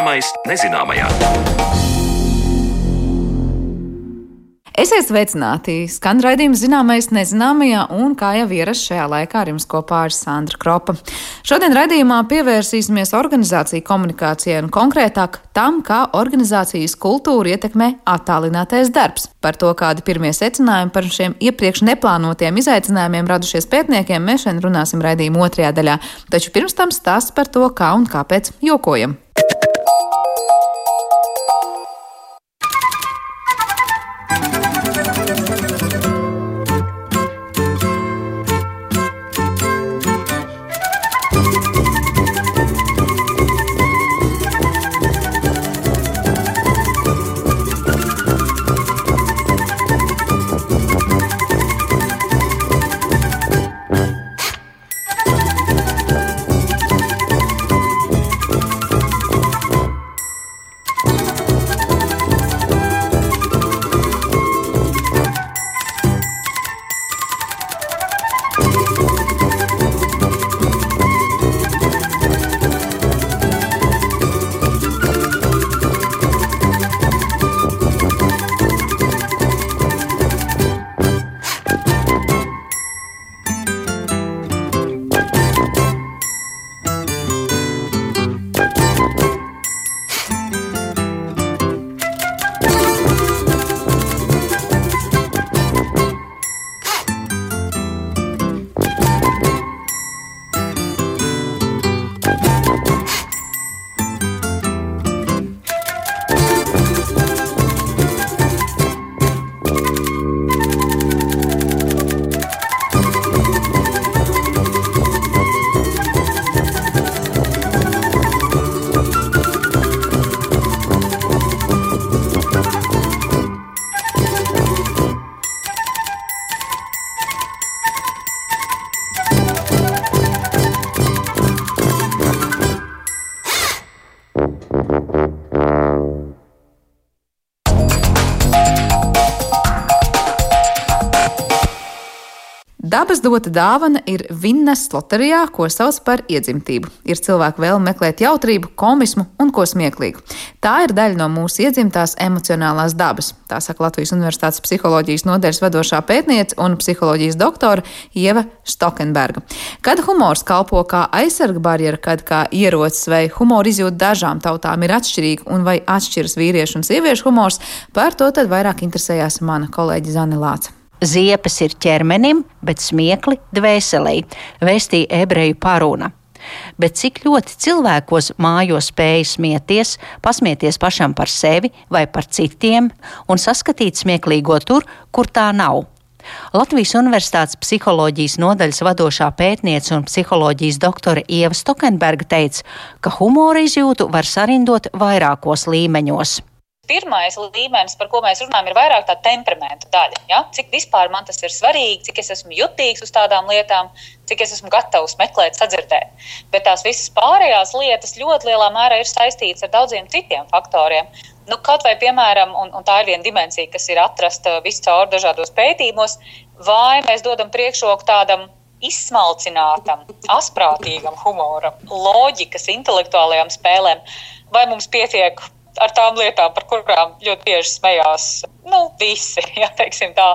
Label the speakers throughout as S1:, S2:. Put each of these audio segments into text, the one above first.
S1: Zināmais nezināmajā.
S2: Esiet sveicināti! Skan raidījums zināmais nezināmajā, un kā jau ierasts šajā laikā ar jums kopā ir Sandra Kropa. Šodien raidījumā pievērsīsimies organizāciju komunikācijai un konkrētāk tam, kā organizācijas kultūra ietekmē attālinātais darbs. Par to, kādi pirmie secinājumi par šiem iepriekš neplānotiem izaicinājumiem radušies pētniekiem, mēs šodien runāsim raidījuma otrajā daļā. Taču pirms tam stāsts par to, kā un kāpēc jokojam. Dabas dota dāvana ir vinnas loterijā, ko sauc par iedzimtību. Ir cilvēku vēlme meklēt jautrību, komismu un ko smieklīgu. Tā ir daļa no mūsu iedzimtās emocionālās dabas. Tā saka Latvijas Universitātes psiholoģijas nodeļas vadošā pētniece un psiholoģijas doktore Ieva Stokenberga. Kad humors kalpo kā aizsarga barjera, kad kā ierocis vai humora izjūta dažām tautām ir atšķirīga un vai atšķiras vīriešu un sieviešu humors, par to tad vairāk interesējās mana kolēģi Zane Lāca.
S3: Ziepes ir ķermenim, bet smiekli dvēselī, vēstīja ebreju paruna. Bet cik ļoti cilvēkos mājos spēj smieties, pasmieties pašam par sevi vai par citiem un saskatīt smieklīgo tur, kur tā nav. Latvijas Universitātes psiholoģijas nodaļas vadošā pētniece un psiholoģijas doktore Ieva Stokenberga teica, ka humora izjūtu var sarindot vairākos līmeņos
S4: pirmais līmenis, par ko mēs runājam, ir vairāk tā temperamenta daļa. Ja? Cik vispār man tas ir svarīgi, cik es esmu jutīgs uz tādām lietām, cik es esmu gatavs meklēt, sadzirdēt. Bet tās visas pārējās lietas ļoti lielā mērā ir saistītas ar daudziem citiem faktoriem. Nu, kaut vai, piemēram, un, un tā ir viena dimensija, kas ir atrasta viscaur dažādos pētījumos, vai mēs dodam priekšroku tādam izsmalcinātam, asprātīgam humoram, loģikas, intelektuālajām spēlēm, vai mums pietiek ar tām lietām, par kurām ļoti bieži smējās nu, visi. Tā.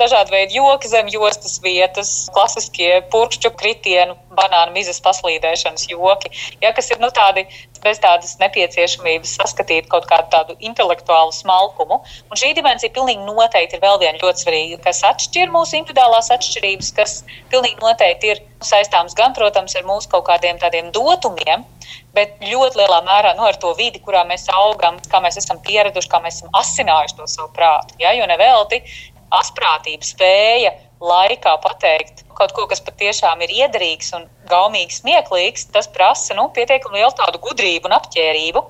S4: Dažādi veidi joki zem jostas vietas, klasiskie purkšķu kritienu, banānu mizas paslīdēšanas joki, jā, kas ir nu, tādi bez tādas nepieciešamības saskatīt kaut kādu tādu intelektuālu smalkumu. Un šī dimensija pilnīgi noteikti ir vēl viena ļoti svarīga, kas atšķir mūsu individuālās atšķirības, kas pilnīgi noteikti ir saistāms gan, protams, ar mūsu kaut kādiem tādiem dotumiem, bet ļoti lielā mērā nu, ar to vidi, kurā mēs augam, kā mēs esam pieraduši, kā mēs esam asinājuši to savu prātu. Ja? Jo nevelti asprātība spēja laikā pateikt kaut ko, kas patiešām ir iederīgs un gaumīgi smieklīgs, tas prasa nu, pietiekami lielu tādu gudrību un apģērību.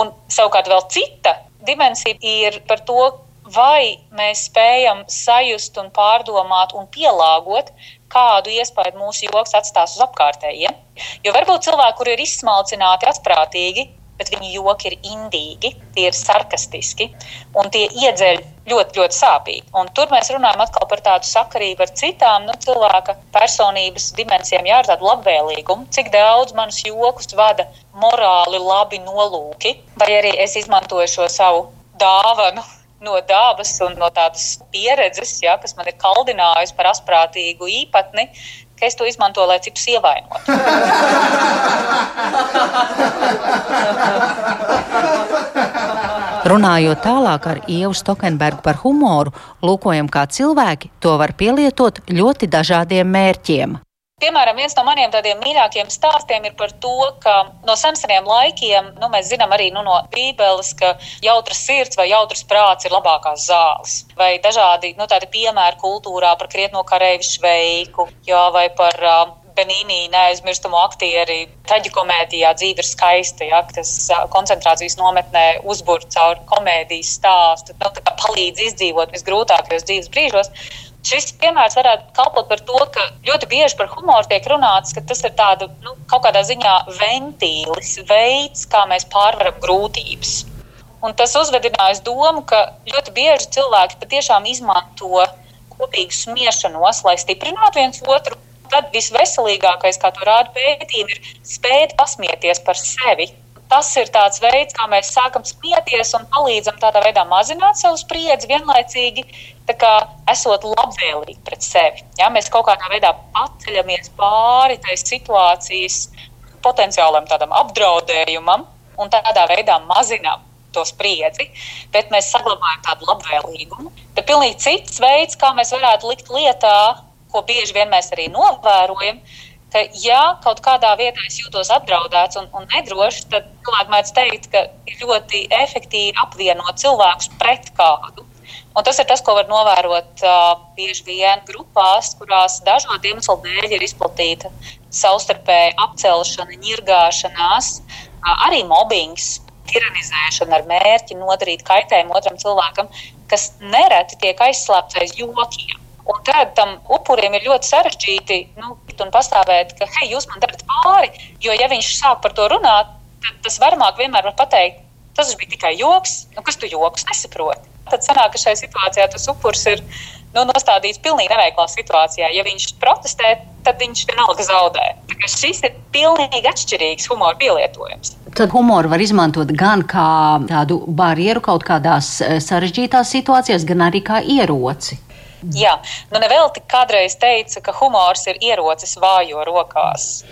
S4: Un savukārt vēl cita dimensija ir par to, vai mēs spējam sajust un pārdomāt un pielāgot, kādu iespēju mūsu joks atstās uz apkārtējiem. Jo varbūt cilvēki, kur ir izsmalcināti, atprātīgi, bet viņu joki ir indīgi, tie ir sarkastiski un tie iedzeļ ļoti, ļoti sāpīgi. Un tur mēs runājam atkal par tādu sakarību ar citām nu, cilvēka personības dimensijām, jā, ar tādu labvēlīgumu, cik daudz manus jokus vada morāli labi nolūki, vai arī es izmantoju šo savu dāvanu no dabas un no tādas pieredzes, ja, kas man ir kaldinājusi par asprātīgu īpatni, ka es to izmantoju, lai citus ievainotu.
S3: Runājot tālāk ar Ievu Stokenbergu par humoru, lūkojam, kā cilvēki to var pielietot ļoti dažādiem mērķiem.
S4: Piemēram, viens no maniem tādiem mīļākajiem stāstiem ir par to, ka no seniem laikiem nu, mēs zinām arī nu, no Bībeles, ka jautrs sirds vai jautrs prāts ir labākās zāles. Vai dažādi nu, piemēri kultūrā par krietno kareivu šveiku, jā, vai par uh, Benīnī neaizmirstamo aktieri traģikomēdijā dzīve ir skaista, ja, kas koncentrācijas nometnē uzbūr caur komēdijas stāstu, nu, palīdz izdzīvot visgrūtākajos dzīves brīžos. Šis piemērs varētu kalpot par to, ka ļoti bieži par humoru tiek runāts, ka tas ir tāda, nu, kaut kādā ziņā ventīlis, veids, kā mēs pārvaram grūtības. Un tas uzvedinājis domu, ka ļoti bieži cilvēki patiešām izmanto kopīgu smiešanos, lai stiprinātu viens otru. Tad visveselīgākais, kā to rāda pētījumi, ir spēt pasmieties par sevi, tas ir tāds veids, kā mēs sākam smieties un palīdzam tādā veidā mazināt savu spriedzi, vienlaicīgi kā, esot labvēlīgi pret sevi. Ja? Mēs kaut kādā veidā paceļamies pāri tai situācijas potenciālam apdraudējumam un tādā veidā mazinām to spriedzi, bet mēs saglabājam tādu labvēlīgumu. Tad pilnīgi cits veids, kā mēs varētu likt lietā, ko bieži vien mēs arī novērojam, ka, ja kaut kādā vietā es jūtos apdraudēts un, un nedrošs, tad cilvēki mēdz teikt, ka ir ļoti efektīvi apvienot cilvēkus pret kādu. Un tas ir tas, ko var novērot uh, bieži vien grupās, kurās dažādu iemeslu dēļ ir izplatīta savstarpēja apcelšana, ņirgāšanās, uh, arī mobbings, tiranizēšana ar mērķi nodarīt kaitējumu otram cilvēkam, kas nereti tiek aizslēpts aiz jokiem. Un tad tam upurim ir ļoti sarežģīti nu, pastāvēt, ka, hei, jūs man darat pāri. Jo, ja viņš sāk par to runāt, tad tas varmāk vienmēr var pateikt, tas bija tikai joks, nu, kas tu joks nesaproti. Tad sanāk, ka šajā situācijā tas upuris ir nu, nostādīts pilnīgi neveiklā situācijā. Ja viņš protestē, tad viņš vienalga zaudē. Šis ir pilnīgi atšķirīgs humora pielietojums.
S3: Tad humoru var izmantot gan kā tādu barjeru kaut kādās eh, sarežģītās situācijās, gan arī kā ieroci.
S4: Jā, nu nevelti kādreiz teica, ka humors ir ierocis vājo rokās.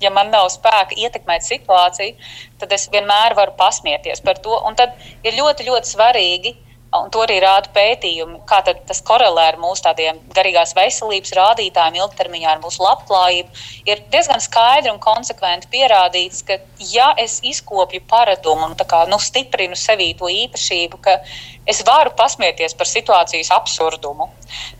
S4: Ja man nav spēka ietekmēt situāciju, tad es vienmēr varu pasmieties par to. Un tad ir ļoti, ļoti svarīgi Un to arī rāda pētījumi, kā tas korelē ar mūsu tādiem garīgās veselības rādītājiem, ilgtermiņā ar mūsu labklājību. Ir diezgan skaidri un konsekventi pierādīts, ka, ja es izkopju paradumu un kā, nu, stiprinu sevī to īpašību, ka es varu pasmieties par situācijas absurdumu,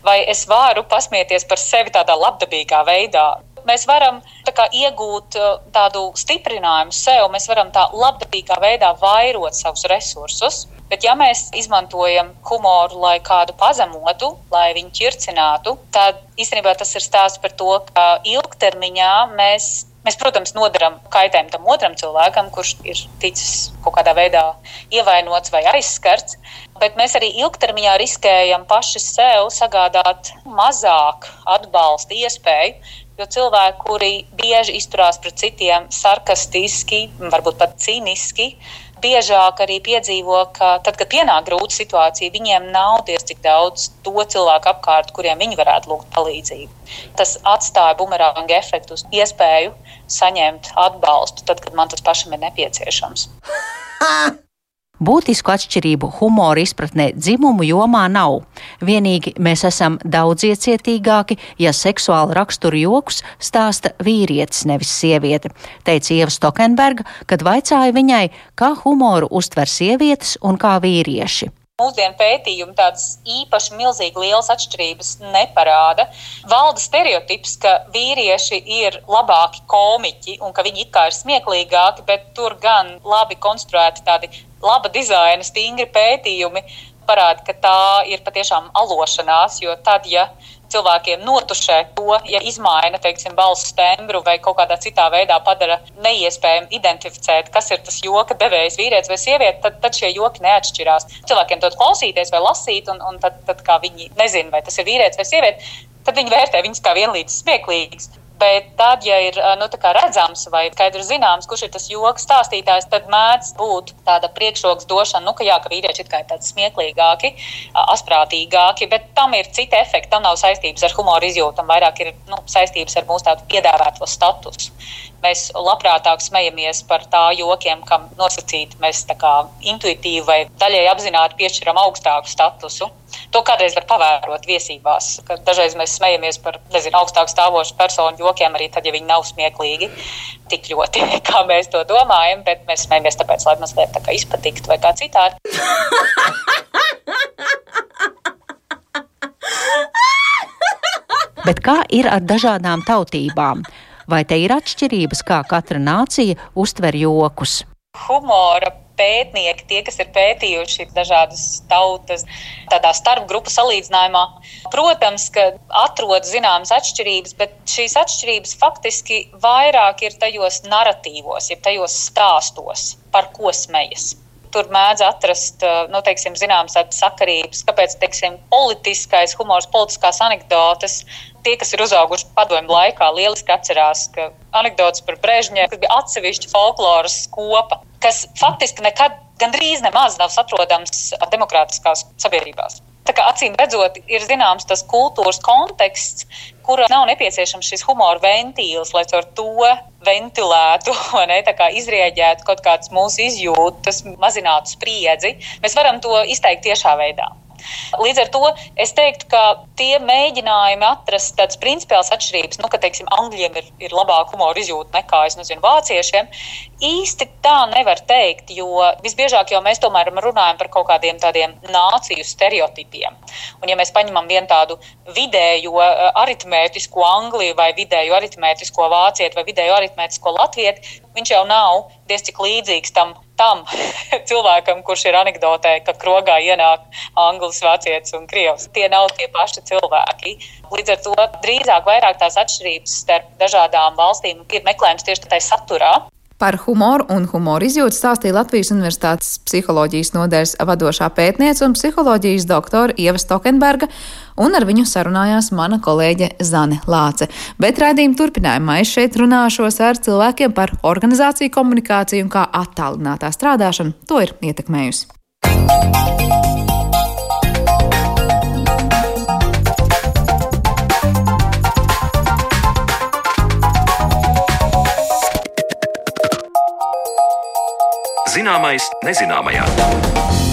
S4: vai es varu pasmieties par sevi tādā labdabīgā veidā, mēs varam kā, iegūt uh, tādu stiprinājumu sev, mēs varam tā labdabīgā veidā vairot savus resursus. Bet, ja mēs izmantojam humoru, lai kādu pazemotu, lai viņu ķircinātu, tad īstenībā tas ir stāsts par to, ka ilgtermiņā mēs Mēs, protams, nodaram kaitējumu tam otram cilvēkam, kurš ir ticis kaut kādā veidā ievainots vai aizskarts, bet mēs arī ilgtermiņā riskējam paši sev sagādāt mazāk atbalsta iespēju, Jo cilvēki, kuri bieži izturās pret citiem sarkastiski, varbūt pat cīniski, biežāk arī piedzīvo, ka tad, kad pienāk grūta situācija, viņiem nav diezgan daudz to cilvēku apkārt, kuriem viņi varētu lūgt palīdzību. Tas atstāja bumerānga efektu iespēju saņemt atbalstu, tad, kad man tas pašam ir nepieciešams.
S3: Būtisku atšķirību humora izpratnē dzimumu jomā nav. Vienīgi mēs esam daudz iecietīgāki, ja seksuālu raksturu joks stāsta vīrietis, nevis sieviete, teica Ieva Stokenberga, kad vaicāja viņai, kā humoru uztver sievietes un kā vīrieši
S4: mūsdienu pētījumi tādas īpaši milzīgi lielas atšķirības neparāda. Valda stereotips, ka vīrieši ir labāki komiķi un ka viņi it kā ir smieklīgāki, bet tur gan labi konstruēti tādi laba dizaina, stingri pētījumi parāda, ka tā ir patiešām alošanās, jo tad, ja cilvēkiem notušē to, ja izmaina, teiksim, balss tembru vai kaut kādā citā veidā padara neiespējami identificēt, kas ir tas joka devējs, vīrietis vai sieviete, tad, tad šie joki neatšķirās. Cilvēkiem to klausīties vai lasīt, un, un tad, tad kā viņi nezina, vai tas ir vīrietis vai sieviete, tad viņi vērtē viņus kā vienlīdz smieklīgus. Bet tad, ja ir nu, redzams vai skaidrs zināms, kurš ir tas joks stāstītājs, tad mēdz būt tāda priekšroks došana, nu, ka, jā, ka vīrieši ir tādi smieklīgāki, asprātīgāki, bet tam ir citi efekti. Tam nav saistības ar humoru izjūtu, vairāk ir nu, saistības ar mūsu tādu piedāvāto statusu. Mēs labprātāk smejamies par tā jokiem, kam nosacīti mēs intuitīvi vai daļai apzināti piešķiram augstāku statusu. To kādreiz var pavērot viesībās, ka dažreiz mēs smejamies par nezinu, augstāk stāvošu personu jokiem, arī tad, ja viņi nav smieklīgi tik ļoti, kā mēs to domājam, bet mēs smejamies tāpēc, lai mazliet tā kā izpatiktu vai kā citādi.
S3: Bet kā ir ar dažādām tautībām? Vai te ir atšķirības, kā katra nācija uztver jokus?
S4: Humora pētnieki, tie, kas ir pētījuši dažādas tautas, tādā starpgrupu salīdzinājumā, protams, ka atrod zināmas atšķirības, bet šīs atšķirības faktiski vairāk ir tajos narratīvos, jeb tajos stāstos, par ko smejas tur mēdz atrast nu, teiksim, zināmas sakarības, kāpēc teiksim, politiskais humors, politiskās anekdotas. Tie, kas ir uzauguši padomju laikā, lieliski atcerās, ka anekdotas par Brežņēvu bija atsevišķa folkloras kopa kas faktiski nekad gandrīz nemaz nav atrodams demokrātiskās sabiedrībās. Tā kā acīm redzot, ir zināms tas kultūras konteksts, kurā nav nepieciešams šis humora ventīls, lai ar to ventilētu, ne, izrieģētu kaut kādas mūsu izjūtas, mazinātu spriedzi. Mēs varam to izteikt tiešā veidā. Līdz ar to es teiktu, ka tie mēģinājumi atrast tādas principiālas atšķirības, nu, ka, teiksim, angļiem ir, ir labāka humora izjūta nekā, es nezinu, vāciešiem, īsti tā nevar teikt, jo visbiežāk jau mēs tomēr runājam par kaut kādiem tādiem nāciju stereotipiem. Un ja mēs paņemam vienu tādu vidējo eh, aritmētisko Angliju vai vidējo aritmētisko vācieti vai vidējo aritmētisko latvieti, viņš jau nav diez cik līdzīgs tam tam cilvēkam, kurš ir anekdotē, ka krogā ienāk anglis, vācietis un krievs. Tie nav tie paši cilvēki. Līdz ar to drīzāk vairāk tās atšķirības starp dažādām valstīm ir meklējums tieši tajā saturā.
S2: Par humoru un humoru izjūtu stāstīja Latvijas Universitātes psiholoģijas nodaļas vadošā pētniece un psiholoģijas doktore Ieva Stokenberga, un ar viņu sarunājās mana kolēģe Zane Lāce. Bet raidījuma turpinājumā es šeit runāšos ar cilvēkiem par organizāciju komunikāciju un kā attālinātā strādāšana to ir ietekmējusi.
S1: Zināmais nezināmajā.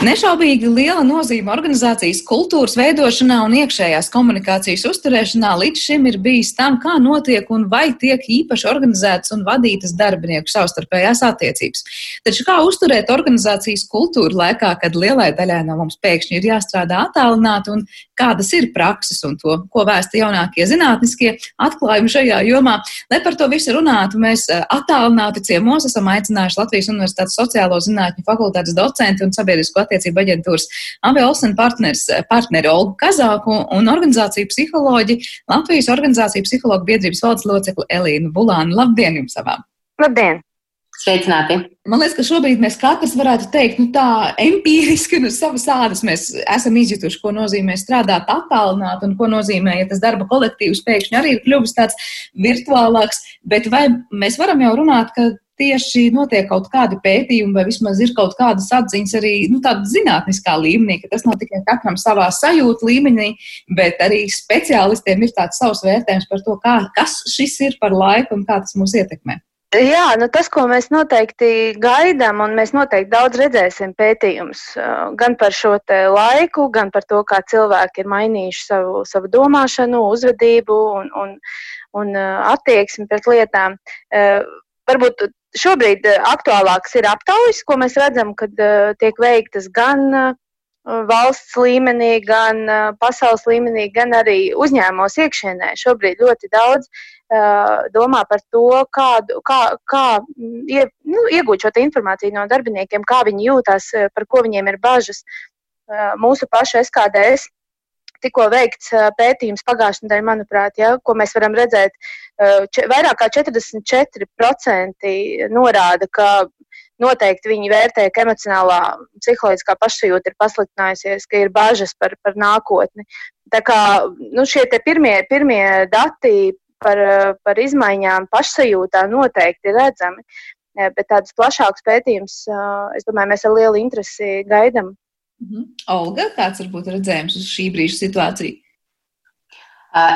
S2: Nešaubīgi liela nozīme organizācijas kultūras veidošanā un iekšējās komunikācijas uzturēšanā līdz šim ir bijis tam, kā notiek un vai tiek īpaši organizētas un vadītas darbinieku savstarpējās attiecības. Taču kā uzturēt organizācijas kultūru laikā, kad lielai daļai no mums pēkšņi ir jāstrādā attālināti un kādas ir prakses un to, ko vēsta jaunākie zinātniskie atklājumi šajā jomā. Lai par to visu runātu, mēs eh, attālināti ciemos esam aicinājuši Latvijas Universitātes sociālo zinātņu fakultātes docenti un sabiedrisko attiecību aģentūras AB Olsen partners, eh, partneri Olgu Kazāku un organizāciju psiholoģi Latvijas organizāciju psihologu biedrības valdes locekli Elīnu Bulānu. Labdien jums abām!
S5: Labdien!
S6: Sveicināti!
S2: Man liekas, ka šobrīd mēs katrs varētu teikt, nu tā empīriski un uz savas ādas mēs esam izjutuši, ko nozīmē strādāt attālināt un ko nozīmē, ja tas darba kolektīvs pēkšņi arī ir kļuvis tāds virtuālāks. Bet vai mēs varam jau runāt, ka tieši notiek kaut kādi pētījumi, vai vismaz ir kaut kādas atziņas arī nu, tādā zinātniskā līmenī, ka tas nav tikai katram savā sajūta līmenī, bet arī speciālistiem ir tāds savs vērtējums par to, kā, kas šis ir par laiku un kā tas mūs ietekmē.
S5: Jā, nu tas, ko mēs noteikti gaidām, un mēs noteikti daudz redzēsim pētījumus gan par šo laiku, gan par to, kā cilvēki ir mainījuši savu, savu domāšanu, uzvedību un, un, un attieksmi pret lietām. Varbūt šobrīd aktuālāks ir aptaujas, ko mēs redzam, kad tiek veiktas gan valsts līmenī, gan pasaules līmenī, gan arī uzņēmumos iekšienē šobrīd ļoti daudz domā par to, kādu, kā, kā ie, nu, iegūt šo informāciju no darbiniekiem, kā viņi jūtas, par ko viņiem ir bažas. Mūsu pašu SKDS tikko veikts pētījums pagājušajā nedēļā, manuprāt, ja, ko mēs varam redzēt, vairāk kā 44% norāda, ka noteikti viņi vērtē, ka emocionālā, psiholoģiskā pašsajūta ir pasliktinājusies, ka ir bažas par, par nākotni. Tā kā nu, šie pirmie, pirmie dati par, par izmaiņām pašsajūtā noteikti ir redzami, bet tādus plašākus pētījumus, es domāju, mēs ar lielu interesi gaidām.
S2: Mhm. Olga, kāds varbūt redzējums uz šī brīža situāciju?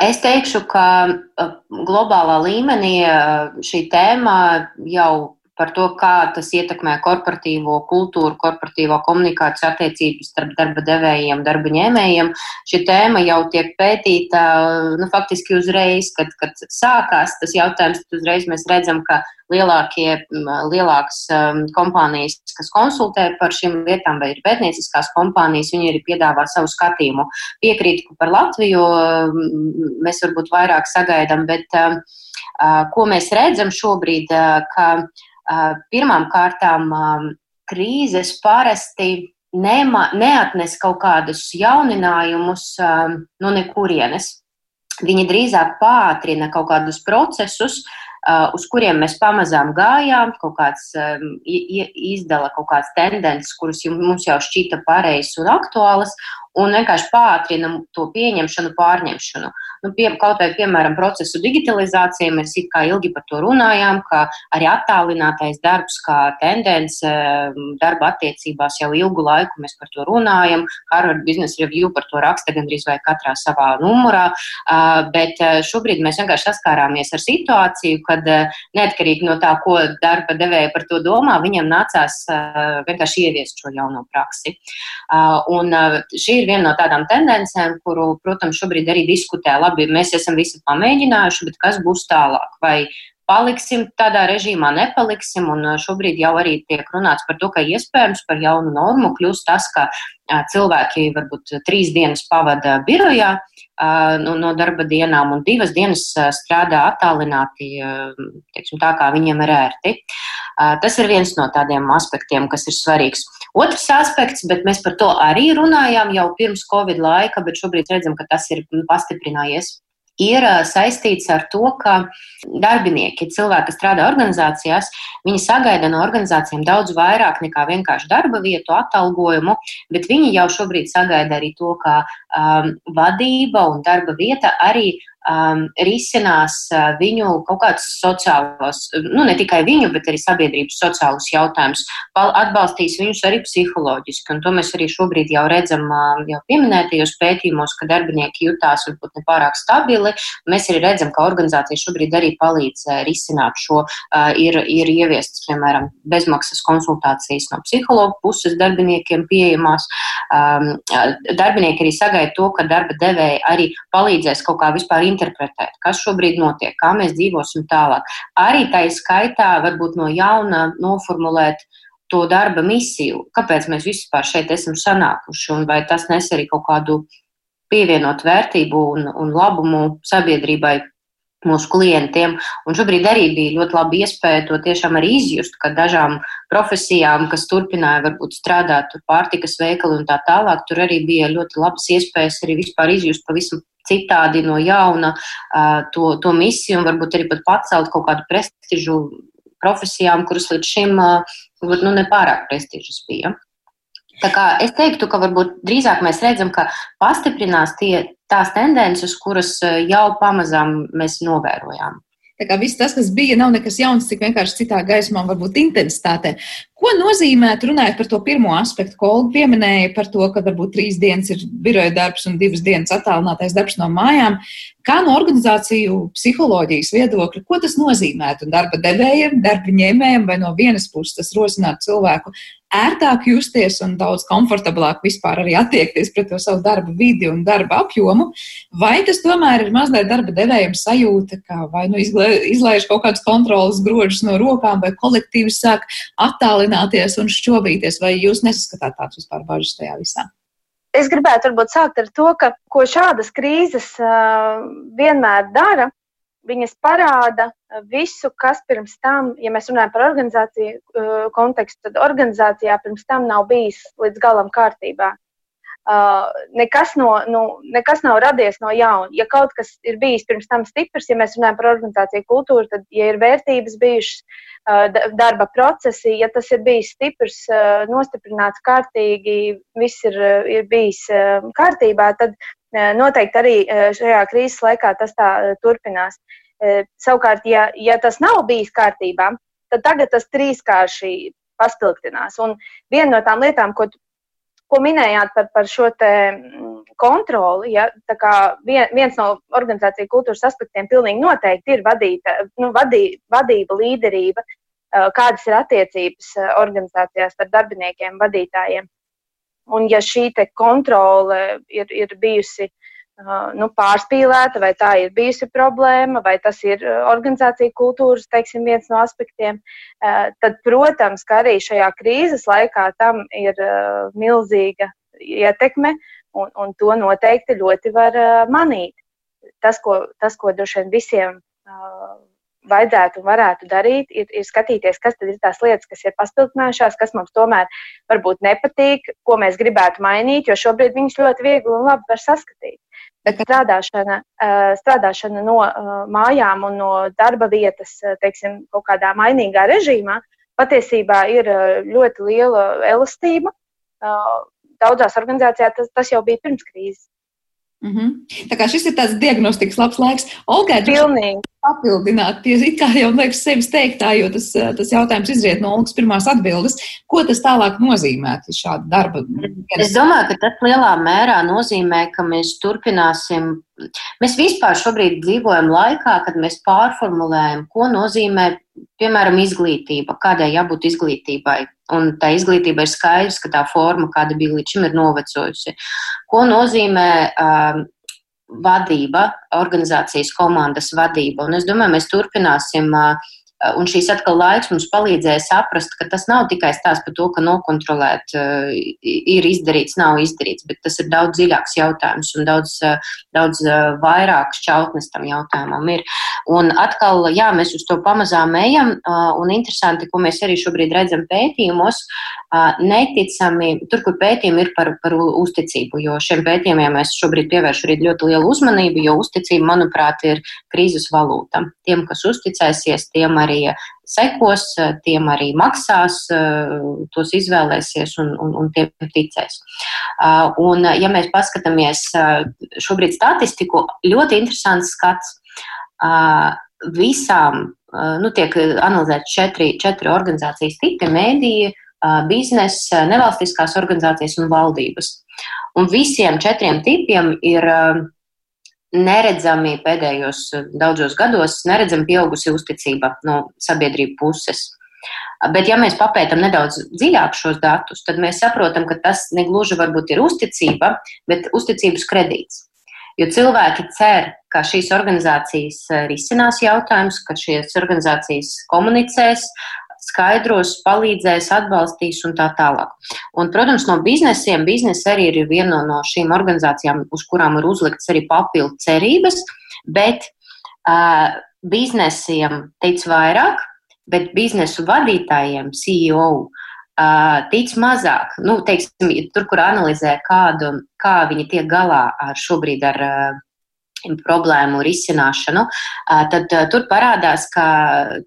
S6: Es teikšu, ka globālā līmenī šī tēma jau par to, kā tas ietekmē korporatīvo kultūru, korporatīvo komunikāciju attiecības starp darba devējiem, darba ņēmējiem. Šī tēma jau tiek pētīta nu, faktiski uzreiz, kad, kad sākās tas jautājums, tad uzreiz mēs redzam, ka lielākie, lielākas kompānijas, kas konsultē par šīm lietām, vai ir pētnieciskās kompānijas, viņi arī piedāvā savu skatījumu. Piekrītu, par Latviju mēs varbūt vairāk sagaidām, bet ko mēs redzam šobrīd, ka Pirmām kārtām krīzes parasti nema, neatnes kaut kādus jauninājumus no nekurienes. Viņi drīzāk pātrina kaut kādus procesus, uz kuriem mēs pamazām gājām, kaut kāds izdala kaut kādas tendences, kuras mums jau šķita pareizas un aktuālas, un vienkārši pātrina to pieņemšanu, pārņemšanu. Nu, pie, kaut vai, piemēram, procesu digitalizācija, mēs it kā ilgi par to runājām, ka arī attālinātais darbs kā tendence darba attiecībās jau ilgu laiku mēs par to runājam. Harvard Business Review par to raksta gandrīz vai katrā savā numurā, bet šobrīd mēs vienkārši saskārāmies ar situāciju, kad neatkarīgi no tā, ko darba devēja par to domā, viņam nācās vienkārši ieviest šo jauno praksi. Un šī ir viena no tādām tendencēm, kuru, protams, šobrīd arī diskutē. Labi, mēs esam visi pamēģinājuši, bet kas būs tālāk? Vai paliksim tādā režīmā, nepaliksim, šobrīd jau arī tiek runāts par to, ka iespējams par jaunu normu kļūst tas, ka cilvēki varbūt trīs dienas pavada birojā no, no darba dienām un divas dienas strādā attālināti, teiksim, tā kā viņiem ir ērti. Tas ir viens no tādiem aspektiem, kas ir svarīgs. Otrs aspekts, bet mēs par to arī runājām jau pirms Covid laika, bet šobrīd redzam, ka tas ir pastiprinājies ir saistīts ar to, ka darbinieki, cilvēki, kas strādā organizācijās, viņi sagaida no organizācijām daudz vairāk nekā vienkārši darba vietu, atalgojumu, bet viņi jau šobrīd sagaida arī to, ka um, vadība un darba vieta arī um, risinās uh, viņu kaut kādus sociālos, nu ne tikai viņu, bet arī sabiedrības sociālus jautājumus, atbalstīs viņus arī psiholoģiski. Un to mēs arī šobrīd jau redzam uh, jau pieminētajos pētījumos, ka darbinieki jutās varbūt nepārāk stabili. Mēs arī redzam, ka organizācija šobrīd arī palīdz uh, risināt šo. Uh, ir, ir ieviestas, piemēram, bezmaksas konsultācijas no psihologu puses darbiniekiem pieejamās. Um, uh, darbinieki arī sagaida to, ka darba devēji arī palīdzēs kaut kā vispār interpretēt, kas šobrīd notiek, kā mēs dzīvosim tālāk. Arī tā izskaitā varbūt no jauna noformulēt to darba misiju, kāpēc mēs vispār šeit esam sanākuši, un vai tas nes arī kaut kādu pievienot vērtību un, un labumu sabiedrībai, mūsu klientiem. Un šobrīd arī bija ļoti laba iespēja to tiešām arī izjust, ka dažām profesijām, kas turpināja varbūt strādāt pārtikas veikalu un tā tālāk, tur arī bija ļoti labas iespējas arī vispār izjust pavisam citādi no jauna to, to misiju un varbūt arī pat pacelt kaut kādu prestižu profesijām, kuras līdz šim varbūt nu, nepārāk prestižas bija. Tā kā es teiktu, ka varbūt drīzāk mēs redzam, ka pastiprinās tie, tās tendences, kuras jau pamazām mēs novērojām.
S2: Tā kā viss tas, kas bija, nav nekas jauns, cik vienkārši citā gaismā, varbūt intensitātē. Ko nozīmē, runājot par to pirmo aspektu, ko Olga pieminēja par to, ka varbūt trīs dienas ir biroja darbs un divas dienas attālinātais darbs no mājām? Kā no organizāciju psiholoģijas viedokļa, ko tas nozīmētu darba devējiem, darba ņēmējiem, vai no vienas puses tas rosinātu cilvēku ērtāk justies un daudz komfortablāk vispār arī attiekties pret to savu darba vidi un darba apjomu, vai tas tomēr ir mazliet darba devējiem sajūta, ka vai nu izlaiž kaut kādas kontrolas grožus no rokām, vai kolektīvs sāk attālināties un šķobīties, vai jūs nesaskatāt tādas vispār bažas tajā visā?
S5: es gribētu varbūt sākt ar to, ka ko šādas krīzes vienmēr dara, viņas parāda visu, kas pirms tam, ja mēs runājam par organizāciju kontekstu, tad organizācijā pirms tam nav bijis līdz galam kārtībā. Uh, nekas, no, nu, nekas nav radies no jauna. Ja kaut kas ir bijis pirms tam stiprs, ja mēs runājam par organizāciju kultūru, tad, ja ir vērtības bijušas, uh, darba procesi, ja tas ir bijis stiprs, uh, nostiprināts, kārtīgi, viss ir, ir bijis kārtībā, tad noteikti arī šajā krīzes laikā tas tā turpinās. Savukārt, ja, ja tas nav bijis kārtībā, tad tagad tas trīskārši paspildinās. Un viena no tām lietām, ko ko minējāt par, par šo mm, kontroli, ja, vien, viens no organizāciju kultūras aspektiem pilnīgi noteikti ir vadīta, nu, vadī, vadība, līderība, kādas ir attiecības organizācijās ar darbiniekiem, vadītājiem. Un ja šī kontrole ir, ir bijusi nu, pārspīlēta, vai tā ir bijusi problēma, vai tas ir organizācija kultūras teiksim, viens no aspektiem, tad, protams, ka arī šajā krīzes laikā tam ir milzīga ietekme, un, un to noteikti ļoti var manīt. Tas, ko, tas, ko droši vien visiem vajadzētu un varētu darīt, ir, ir skatīties, kas tad ir tās lietas, kas ir paspildinājušās, kas mums tomēr varbūt nepatīk, ko mēs gribētu mainīt, jo šobrīd viņas ļoti viegli un labi var saskatīt. Bet strādāšana, strādāšana no mājām un no darba vietas, teiksim, kaut kādā mainīgā režīmā, patiesībā ir ļoti liela elastība. Daudzās organizācijās tas, tas jau bija pirms krīzes.
S2: Mm -hmm. Tā kā šis ir tāds diagnostikas labs laiks, Olga,
S5: pilnīgi
S2: papildināt, pie it kā jau liekas sevis teiktā, jo tas, eh, tas jautājums izriet no Olgas pirmās atbildes. Ko tas tālāk nozīmē šāda darba?
S6: Es domāju, ka tas lielā mērā nozīmē, ka mēs turpināsim. Mēs vispār šobrīd dzīvojam laikā, kad mēs pārformulējam, ko nozīmē, piemēram, izglītība, kādai jābūt izglītībai. Un tā izglītība ir skaidrs, ka tā forma, kāda bija līdz šim, ir novecojusi. Ko nozīmē um, vadība, organizācijas komandas vadība. Un es domāju, mēs turpināsim uh, un šīs atkal laiks mums palīdzēja saprast, ka tas nav tikai stāsts par to, ka nokontrolēt eh, ir izdarīts, nav izdarīts, bet tas ir daudz dziļāks jautājums un daudz, eh, daudz vairāk šķautnes tam jautājumam ir. Un atkal, jā, mēs uz to pamazām ejam, un interesanti, ko mēs arī šobrīd redzam pētījumos, neticami, tur, kur pētījumi ir par, par uzticību, jo šiem pētījumiem mēs šobrīd pievēršam arī ļoti lielu uzmanību, jo uzticība, manuprāt, ir krīzes valūta. Tiem, kas uzticēsies, tiem arī arī sekos, tiem arī maksās, tos izvēlēsies un, un, un tiem ticēs. Un, ja mēs paskatāmies šobrīd statistiku, ļoti interesants skats. Visām nu, tiek analizēti četri, četri organizācijas tipi - mēdīja, biznesa, nevalstiskās organizācijas un valdības. Un visiem četriem tipiem ir neredzami pēdējos eh, daudzos gados, neredzami pieaugusi uzticība no sabiedrību puses. Bet, ja mēs papētām nedaudz dziļāk šos datus, tad mēs saprotam, ka tas negluži varbūt ir uzticība, bet uzticības kredīts. Jo cilvēki cer, ka šīs organizācijas eh, risinās jautājumus, ka šīs organizācijas komunicēs, skaidros, palīdzēs, atbalstīs un tā tālāk. Un, protams, no biznesiem biznesa arī ir viena no šīm organizācijām, uz kurām ir uzlikts arī papildu cerības, bet uh, biznesiem tic vairāk, bet biznesu vadītājiem, CEO, uh, tic mazāk. Nu, teiksim, tur, kur analizē kādu, kā viņi tiek galā ar šobrīd ar uh, problēmu risināšanu, tad tur parādās, ka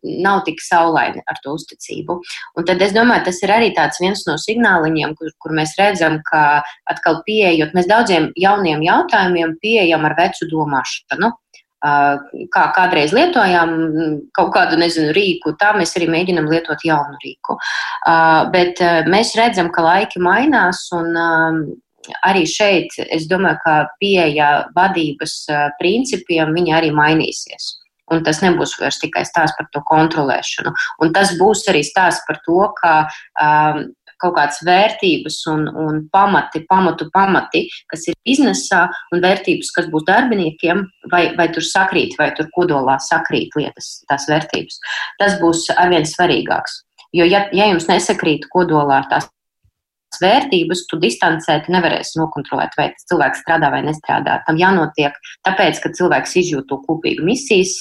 S6: nav tik saulaini ar to uzticību. Un tad es domāju, tas ir arī viens no signāliņiem, kur, kur mēs redzam, ka atkal pieejot, mēs daudziem jauniem jautājumiem pieejam ar vecu domāšanu. Kā kādreiz lietojām kaut kādu nezinu, rīku, tā mēs arī mēģinam lietot jaunu rīku. Bet mēs redzam, ka laiki mainās un arī šeit es domāju, ka pieeja vadības principiem viņa arī mainīsies. Un tas nebūs vairs tikai stāsts par to kontrolēšanu. Un tas būs arī stāsts par to, ka um, kaut kādas vērtības un, un pamati, pamatu pamati, kas ir biznesā, un vērtības, kas būs darbiniekiem, vai, vai tur sakrīt, vai tur kodolā sakrīt lietas, tās vērtības. Tas būs arvien svarīgāks. Jo, ja, ja jums nesakrīt kodolā tās vērtības, tu distancēti nevarēsi nokontrolēt, vai tas cilvēks strādā vai nestrādā. Tam jānotiek tāpēc, ka cilvēks izjūt to kopīgu misijas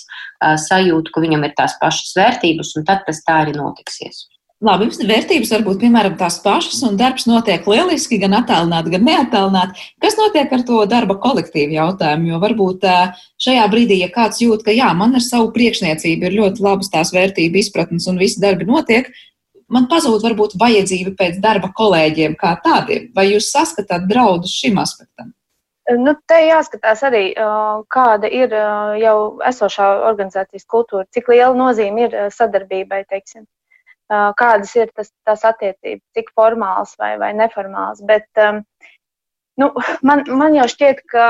S6: sajūtu, ka viņam ir tās pašas vērtības, un tad tas tā arī notiksies.
S2: Labi, jums vērtības var būt piemēram tās pašas, un darbs notiek lieliski, gan attālināti, gan neattālināti. Kas notiek ar to darba kolektīvu jautājumu? Jo varbūt šajā brīdī, ja kāds jūt, ka jā, man ar savu priekšniecību ir ļoti labas tās vērtību izpratnes un visi darbi notiek, man pazūd varbūt vajadzība pēc darba kolēģiem kā tādiem. Vai jūs saskatāt draudus šim aspektam?
S5: Nu, te jāskatās arī, kāda ir jau esošā organizācijas kultūra, cik liela nozīme ir sadarbībai, teiksim. Kādas ir tas, tās attiecības, cik formāls vai, vai neformāls. Bet nu, man, man jau šķiet, ka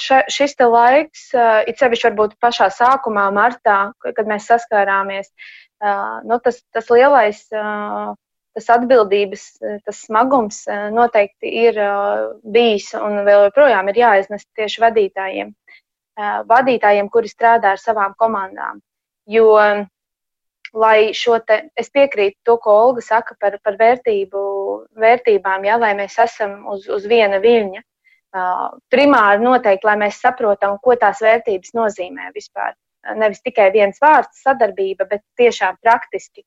S5: še, šis laiks, it sevišķi varbūt pašā sākumā, martā, kad mēs saskārāmies, nu, tas, tas lielais, tas atbildības, tas smagums noteikti ir bijis un vēl joprojām ir jāiznes tieši vadītājiem. Vadītājiem, kuri strādā ar savām komandām. Jo, lai šo te, es piekrītu to, ko Olga saka par, par vērtību, vērtībām, ja, lai mēs esam uz, uz viena viļņa. Primāri noteikti, lai mēs saprotam, ko tās vērtības nozīmē vispār nevis tikai viens vārds, sadarbība, bet tiešām praktiski,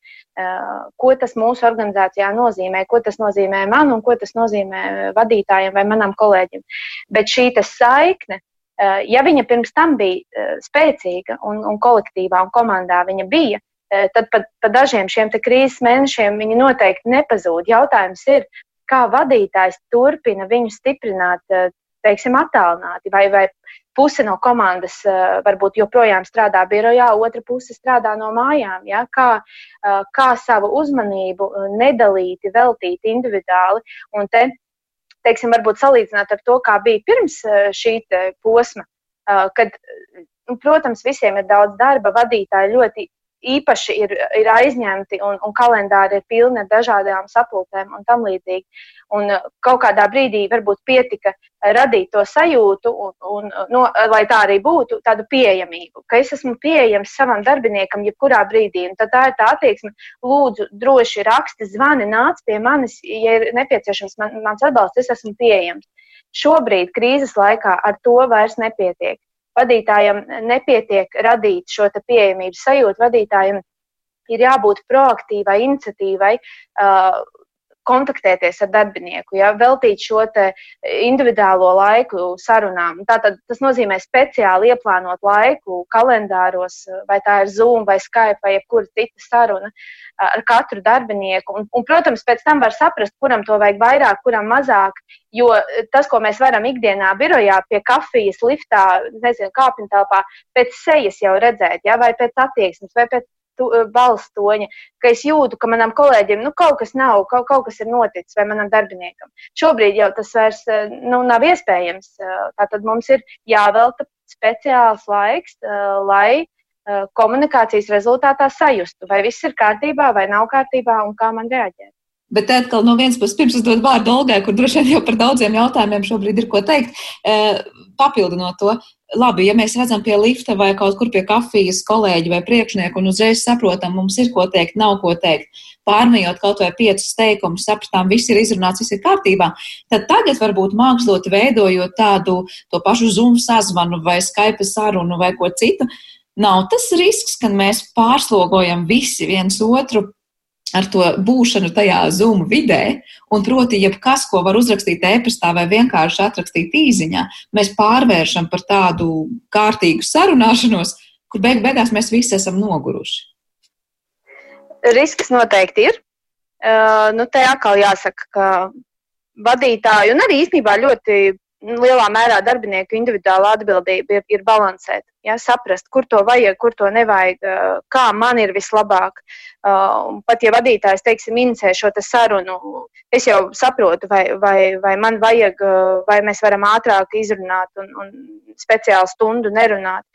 S5: ko tas mūsu organizācijā nozīmē, ko tas nozīmē man un ko tas nozīmē vadītājiem vai manam kolēģim. Bet šī saikne, ja viņa pirms tam bija spēcīga un, un kolektīvā un komandā viņa bija, tad pat pa dažiem šiem krīzes mēnešiem viņi noteikti nepazūd. Jautājums ir, kā vadītājs turpina viņu stiprināt, teiksim, attālināti, vai, vai puse no komandas uh, varbūt joprojām strādā birojā, otra puse strādā no mājām. Ja? Kā, uh, kā savu uzmanību uh, nedalīti, veltīt individuāli. Un te, teiksim, varbūt salīdzināt ar to, kā bija pirms šī posma, kad, nu, protams, visiem ir daudz darba, vadītāji ļoti īpaši ir, ir aizņemti un, un kalendāri ir pilni ar dažādām sapulcēm un tam līdzīgi. Un uh, kaut kādā brīdī varbūt pietika radīt to sajūtu, un, un, no, lai tā arī būtu, tādu pieejamību, ka es esmu pieejams savam darbiniekam jebkurā brīdī. Un tad tā ir tā attieksme, lūdzu, droši raksti, zvani, nāc pie manis, ja ir nepieciešams man, mans atbalsts, es esmu pieejams. Šobrīd, krīzes laikā, ar to vairs nepietiek vadītājam nepietiek radīt šo pieejamības sajūtu. Vadītājam ir jābūt proaktīvai, iniciatīvai, uh, kontaktēties ar darbinieku, ja, veltīt šo individuālo laiku sarunām. Tātad, tas nozīmē speciāli ieplānot laiku kalendāros, vai tā ir Zoom, vai Skype, vai jebkura cita saruna ar katru darbinieku. Un, un, protams, pēc tam var saprast, kuram to vajag vairāk, kuram mazāk. Jo tas, ko mēs varam ikdienā, birojā, pie kafijas, liftā, nezinu, kāpņu telpā, pēc sejas jau redzēt, ja, vai pēc attieksmes, vai pēc Eh, balss toņa, ka es jūtu, ka manam kolēģim nu, kaut kas nav, kaut, kaut kas ir noticis, vai manam darbiniekam. Šobrīd jau tas vairs eh, nu, nav iespējams. Eh, tātad mums ir jāvelta speciāls laiks, lai komunikācijas rezultātā sajustu, vai viss ir kārtībā, vai nav kārtībā, un kā man reaģēt.
S2: Bet atkal no vienas puses, pirms es dodu vārdu Olgai, kur droši vien jau par daudziem jautājumiem šobrīd ir ko teikt, papildinot to, labi, ja mēs redzam pie lifta vai kaut kur pie kafijas kolēģi vai priekšnieku un uzreiz saprotam, mums ir ko teikt, nav ko teikt, pārmējot kaut vai piecus teikumus, sapratām, viss ir izrunāts, viss ir kārtībā, tad tagad varbūt mākslot veidojot tādu to pašu Zoom sazvanu vai Skype sarunu vai ko citu, nav tas risks, ka mēs pārslogojam visi viens otru ar to būšanu tajā Zoom vidē, un proti, jebkas, ko var uzrakstīt e-pastā vai vienkārši atrakstīt īsiņā, mēs pārvēršam par tādu kārtīgu sarunāšanos, kur beig beigās mēs visi esam noguruši.
S5: Risks noteikti ir. Uh, nu, te atkal jāsaka, ka vadītāji un arī īstenībā ļoti lielā mērā darbinieku individuāla atbildība ir, ir balansēt, ja, saprast, kur to vajag, kur to nevajag, kā man ir vislabāk. Uh, pat ja vadītājs, teiksim, inicē šo sarunu, es jau saprotu, vai, vai, vai man vajag, vai mēs varam ātrāk izrunāt un, un speciālu stundu nerunāt.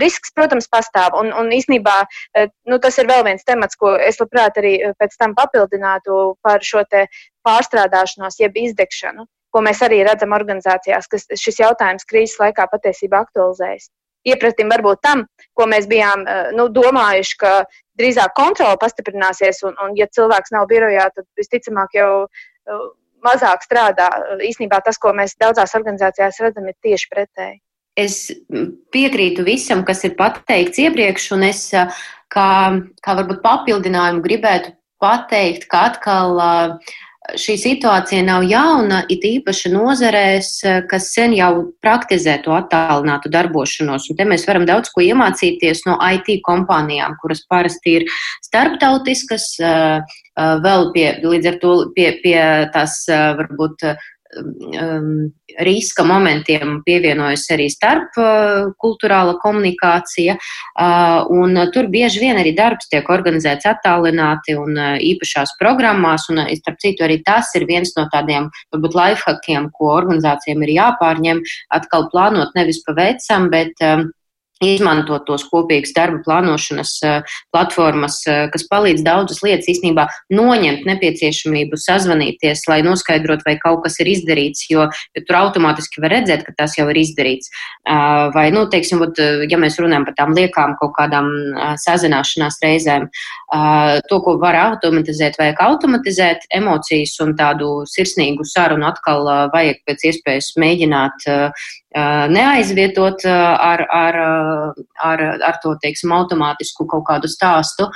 S5: Risks, protams, pastāv. Un, un īsnībā nu, tas ir vēl viens temats, ko es labprāt arī pēc tam papildinātu par šo pārstrādāšanos, jeb izdegšanu ko mēs arī redzam organizācijās, ka šis jautājums krīzes laikā patiesībā aktualizējas. Iepratim varbūt tam, ko mēs bijām eh, nu, domājuši, ka drīzāk kontrole pastiprināsies, un, un ja cilvēks nav birojā, tad visticamāk jau eh, mazāk strādā. Īsnībā tas, ko mēs daudzās organizācijās redzam, ir tieši pretēji.
S6: Es piekrītu visam, kas ir pateikts iepriekš, un es kā, kā varbūt papildinājumu gribētu pateikt, ka atkal uh, šī situācija nav jauna, it īpaši nozarēs, kas sen jau praktizē to attālinātu darbošanos. Un te mēs varam daudz ko iemācīties no IT kompānijām, kuras parasti ir starptautiskas, vēl pie, līdz ar to pie, pie tās varbūt um, riska momentiem pievienojas arī starp uh, kultūrāla komunikācija, uh, un tur bieži vien arī darbs tiek organizēts attālināti un uh, īpašās programmās, un, uh, starp citu, arī tas ir viens no tādiem, varbūt, lifehackiem, ko organizācijām ir jāpārņem, atkal plānot nevis pa veicam, bet um, izmantot tos kopīgas darba plānošanas eh, platformas, eh, kas palīdz daudzas lietas īstenībā noņemt nepieciešamību sazvanīties, lai noskaidrotu, vai kaut kas ir izdarīts, jo, jo tur automātiski var redzēt, ka tas jau ir izdarīts. Vai, nu, teiksim, vat, ja mēs runājam par tām liekām kaut kādām sazināšanās reizēm, to, ko var automatizēt, vajag automatizēt, emocijas un tādu sirsnīgu sarunu atkal vajag pēc iespējas mēģināt neaizvietot ar, ar, ar, ar to, teiksim, automātisku kaut kādu stāstu,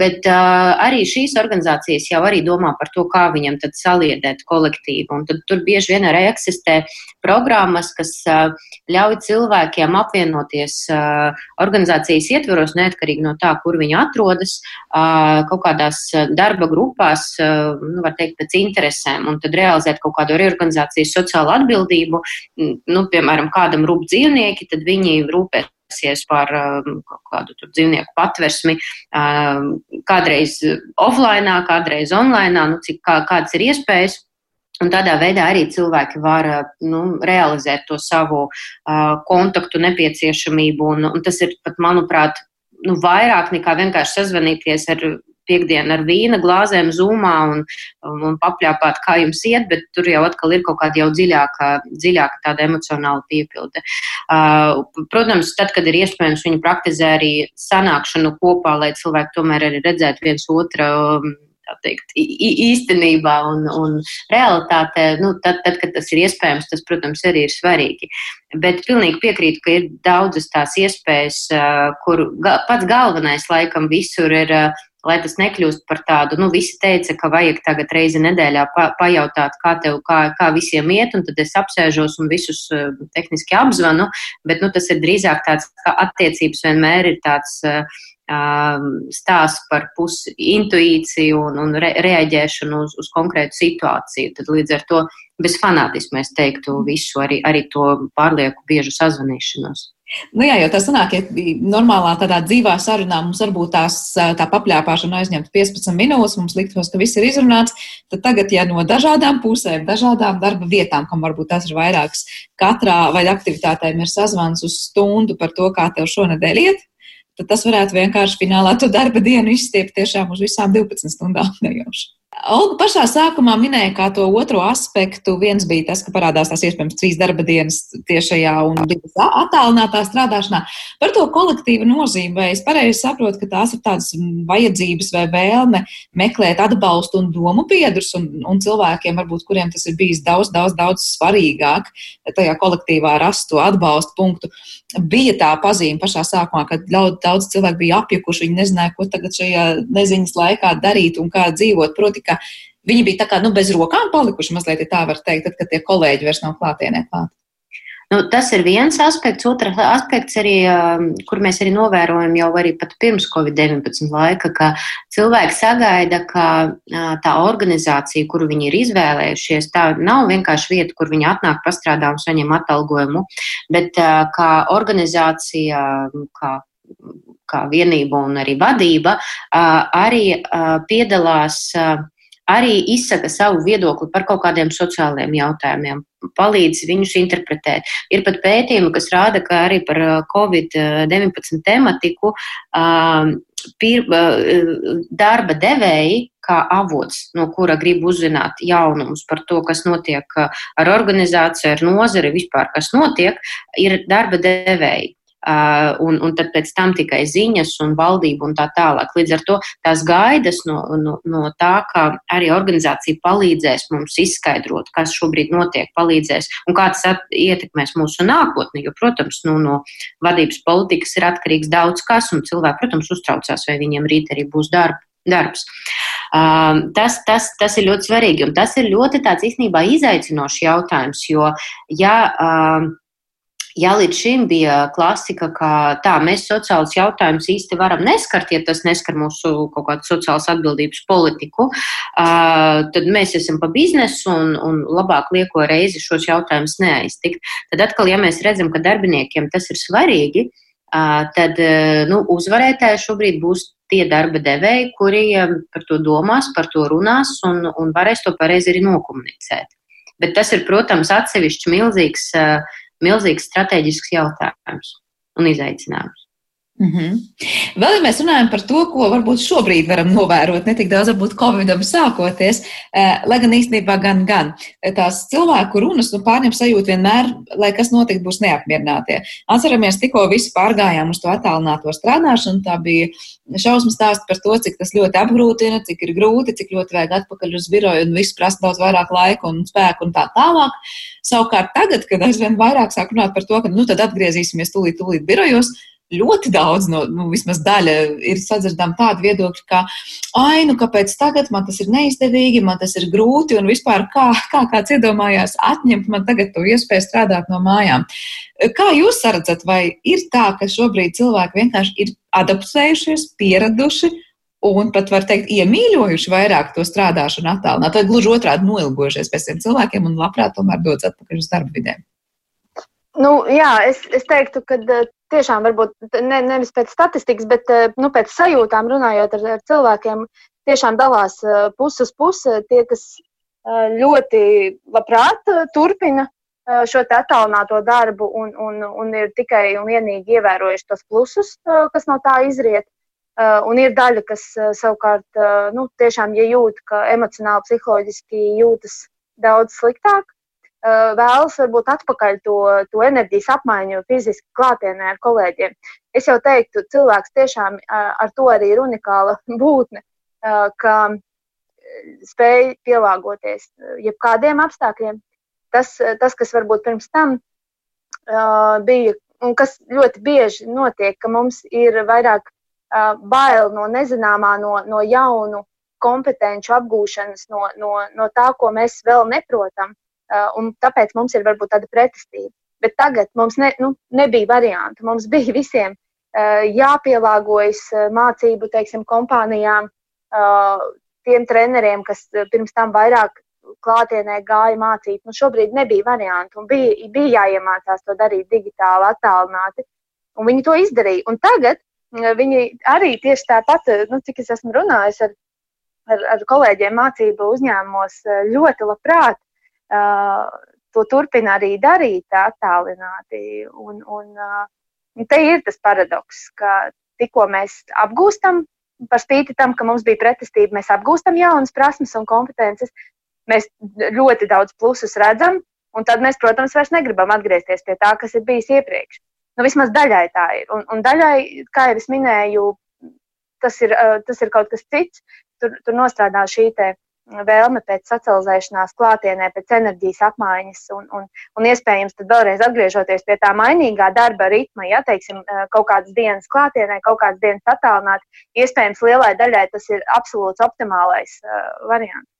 S6: bet arī šīs organizācijas jau arī domā par to, kā viņam tad saliedēt kolektīvu. Un tad tur bieži vien arī eksistē programmas, kas ļauj cilvēkiem apvienoties organizācijas ietvaros, neatkarīgi no tā, kur viņi atrodas, kaut kādās darba grupās, nu, var teikt, pēc interesēm, un tad realizēt kaut kādu reorganizācijas sociālu atbildību, nu, piemēram, kādam rūp dzīvnieki, tad viņi rūpēsies par um, kādu dzīvnieku patversmi, um, kādreiz offline, kādreiz online, nu, cik, kā, kādas ir iespējas. Un tādā veidā arī cilvēki var nu, realizēt to savu uh, kontaktu nepieciešamību. Un, un tas ir pat, manuprāt, nu, vairāk nekā vienkārši sazvanīties ar piekdienu ar vīna glāzēm zūmā un, un, un papļāpāt, kā jums iet, bet tur jau atkal ir kaut kāda jau dziļāka, dziļāka tāda emocionāla piepilde. Uh, protams, tad, kad ir iespējams, viņi praktizē arī sanākšanu kopā, lai cilvēki tomēr arī redzētu viens otru. Um, teikt, īstenībā un, un realitātē, nu, tad, tad, kad tas ir iespējams, tas, protams, arī ir svarīgi. Bet pilnīgi piekrītu, ka ir daudzas tās iespējas, kur pats galvenais laikam visur ir lai tas nekļūst par tādu, nu, visi teica, ka vajag tagad reizi nedēļā pa, pajautāt, kā tev, kā, kā visiem iet, un tad es apsēžos un visus uh, tehniski apzvanu, bet, nu, tas ir drīzāk tāds, ka attiecības vienmēr ir tāds uh, stāsts par pusi intuīciju un, un re, reaģēšanu uz, uz konkrētu situāciju. Tad līdz ar to bez fanātismu es teiktu visu, arī, arī to pārlieku biežu sazvanīšanos.
S2: Nu jā, jo tas sanāk, ja normālā tādā dzīvā sarunā mums varbūt tās, tā papļāpāšana aizņemtu 15 minūtes, mums liktos, ka viss ir izrunāts, tad tagad, ja no dažādām pusēm, dažādām darba vietām, kam varbūt tās ir vairākas, katrā vai aktivitātēm ir sazvans uz stundu par to, kā tev šonadēļ iet, tad tas varētu vienkārši finālā to darba dienu izstiept tiešām uz visām 12 stundām nejauši. Olga pašā sākumā minēja, kā to otro aspektu. Viens bija tas, ka parādās tās iespējams trīs darba dienas tiešajā un divas attālinātā strādāšanā. Par to kolektīvu nozīmi, vai es pareizi saprotu, ka tās ir tādas vajadzības vai vēlme meklēt atbalstu un domu biedrus un, un cilvēkiem, varbūt, kuriem tas ir bijis daudz, daudz, daudz svarīgāk, tajā kolektīvā rastu atbalstu punktu. Bija tā pazīme pašā sākumā, kad daudz, daudz cilvēku bija apjukuši, viņi nezināja, ko tagad šajā neziņas laikā darīt un kā dzīvot. Proti, ka viņi bija tā kā nu, bez rokām palikuši, mazliet ja tā var teikt, tad, kad tie kolēģi vairs nav klātienē klāt.
S6: Nu, tas ir viens aspekts. Otrs aspekts, arī, um, kur mēs arī novērojam jau arī pirms Covid-19 laika, ka cilvēki sagaida, ka tā organizācija, kuru viņi ir izvēlējušies, tā nav vienkārši vieta, kur viņi atnāk, pastrādā un saņem atalgojumu, bet kā organizācija, kā kā vienība un arī vadība, arī piedalās arī izsaka savu viedokli par kaut kādiem sociāliem jautājumiem, palīdz viņus interpretēt. Ir pat pētījumi, kas rāda, ka arī par Covid-19 tematiku pir, darba devēji, kā avots, no kura grib uzzināt jaunumus par to, kas notiek ar organizāciju, ar nozari, vispār kas notiek, ir darba devēji. Un, un tad pēc tam tikai ziņas un valdība un tā tālāk. Līdz ar to tās gaidas no, no, no tā, ka arī organizācija palīdzēs mums izskaidrot, kas šobrīd notiek, palīdzēs un kā tas ietekmēs mūsu nākotni, jo, protams, nu, no vadības politikas ir atkarīgs daudz kas, un cilvēki, protams, uztraucās, vai viņiem rīt arī būs darba darbs. Uh, tas, tas, tas ir ļoti svarīgi, un tas ir ļoti tāds īstenībā izaicinošs jautājums, jo, ja uh, Ja līdz šim bija klasika, ka tā, mēs sociālus jautājumus īsti varam neskart, ja tas neskar mūsu kaut kādu sociālas atbildības politiku, tad mēs esam pa biznesu un, un labāk lieko reizi šos jautājumus neaiztikt. Tad atkal, ja mēs redzam, ka darbiniekiem tas ir svarīgi, tad nu, uzvarētāji šobrīd būs tie darba devēji, kuri par to domās, par to runās un, un varēs to pareizi arī nokomunicēt. Bet tas ir, protams, atsevišķs milzīgs uh, milzīgs strateģisks jautājums un izaicinājums.
S2: Mm -hmm. Vēl ja mēs runājam par to, ko varbūt šobrīd varam novērot, ne tik daudz varbūt Covidam sākoties, eh, lai gan īstenībā gan, gan tās cilvēku runas nu, pārņem sajūtu vienmēr, lai kas notikt, būs neapmierinātie. Atceramies, tikko visi pārgājām uz to attālināto strādāšanu, tā bija šausmas stāsti par to, cik tas ļoti apgrūtina, cik ir grūti, cik ļoti vajag atpakaļ uz biroju un viss prasa daudz vairāk laika un spēku un tā tālāk. Savukārt tagad, kad aizvien vairāk sāk runāt par to, ka nu tad atgriezīsimies tūlīt, tūlīt birojos, ļoti daudz, no, nu, vismaz daļa ir sadzirdama tāda viedokļa, ka, ai, nu, kāpēc tagad man tas ir neizdevīgi, man tas ir grūti, un vispār kā, kā kāds iedomājās atņemt man tagad to iespēju strādāt no mājām. Kā jūs redzat, vai ir tā, ka šobrīd cilvēki vienkārši ir adaptējušies, pieraduši un pat, var teikt, iemīļojuši vairāk to strādāšanu attālināt, vai gluži otrādi noilgojušies pēc tiem cilvēkiem un labprāt tomēr dodas atpakaļ uz darba vidēm?
S5: Nu, jā, es, es teiktu, ka tiešām varbūt ne, nevis pēc statistikas, bet eh, nu, pēc sajūtām runājot ar, ar cilvēkiem, tiešām dalās eh, puses uz pusi. Tie, kas eh, ļoti labprāt turpina šo attālināto darbu un, un, un ir tikai un vienīgi ievērojuši tos plusus, kas no tā izriet. Un ir daļa, kas savukārt nu, tiešām ja jūt, ka emocionāli, psiholoģiski jūtas daudz sliktāk vēlas varbūt atpakaļ to, to enerģijas apmaiņu fiziski klātienē ar kolēģiem. Es jau teiktu, cilvēks tiešām ar to arī ir unikāla būtne, ka spēj pielāgoties jebkādiem apstākļiem. Tas, tas, kas varbūt pirms tam bija, un kas ļoti bieži notiek, ka mums ir vairāk bail no nezināmā, no, no jaunu kompetenci apgūšanas, no, no, no tā, ko mēs vēl neprotam. Uh, un tāpēc mums ir varbūt tāda pretestība. Bet tagad mums ne, nu, nebija variantu. Mums bija visiem uh, jāpielāgojas uh, mācību teiksim, kompānijām, tiem treneriem, kas pirms tam vairāk klātienē gāja mācīt. Nu, šobrīd nebija variantu, un bija, bija jāiemācās to darīt digitāli, attālināti. Un viņi to izdarīja. Un tagad viņi arī tieši tāpat, nu, cik es esmu runājis ar, ar, ar kolēģiem mācību uzņēmumos, ļoti labprāt to turpina arī darīt attālināti. Un, un, un te ir tas paradoks, ka tikko mēs apgūstam, par spīti tam, ka mums bija pretestība, mēs apgūstam jaunas prasmes un kompetences, mēs ļoti daudz plusus redzam, un tad mēs, protams, vairs negribam atgriezties pie tā, kas ir bijis iepriekš. Nu, vismaz daļai tā ir. Un, un daļai, kā jau es minēju, tas ir, tas ir kaut kas cits. Tur, tur nostrādā šī te, uh, vēlme pēc socializēšanās klātienē, pēc enerģijas apmaiņas un, un, un iespējams tad vēlreiz atgriežoties pie tā mainīgā darba ritma, ja teiksim, eh, kaut kādas dienas klātienē, kaut kādas dienas attālināt, iespējams lielai daļai tas ir absolūts optimālais uh, variants.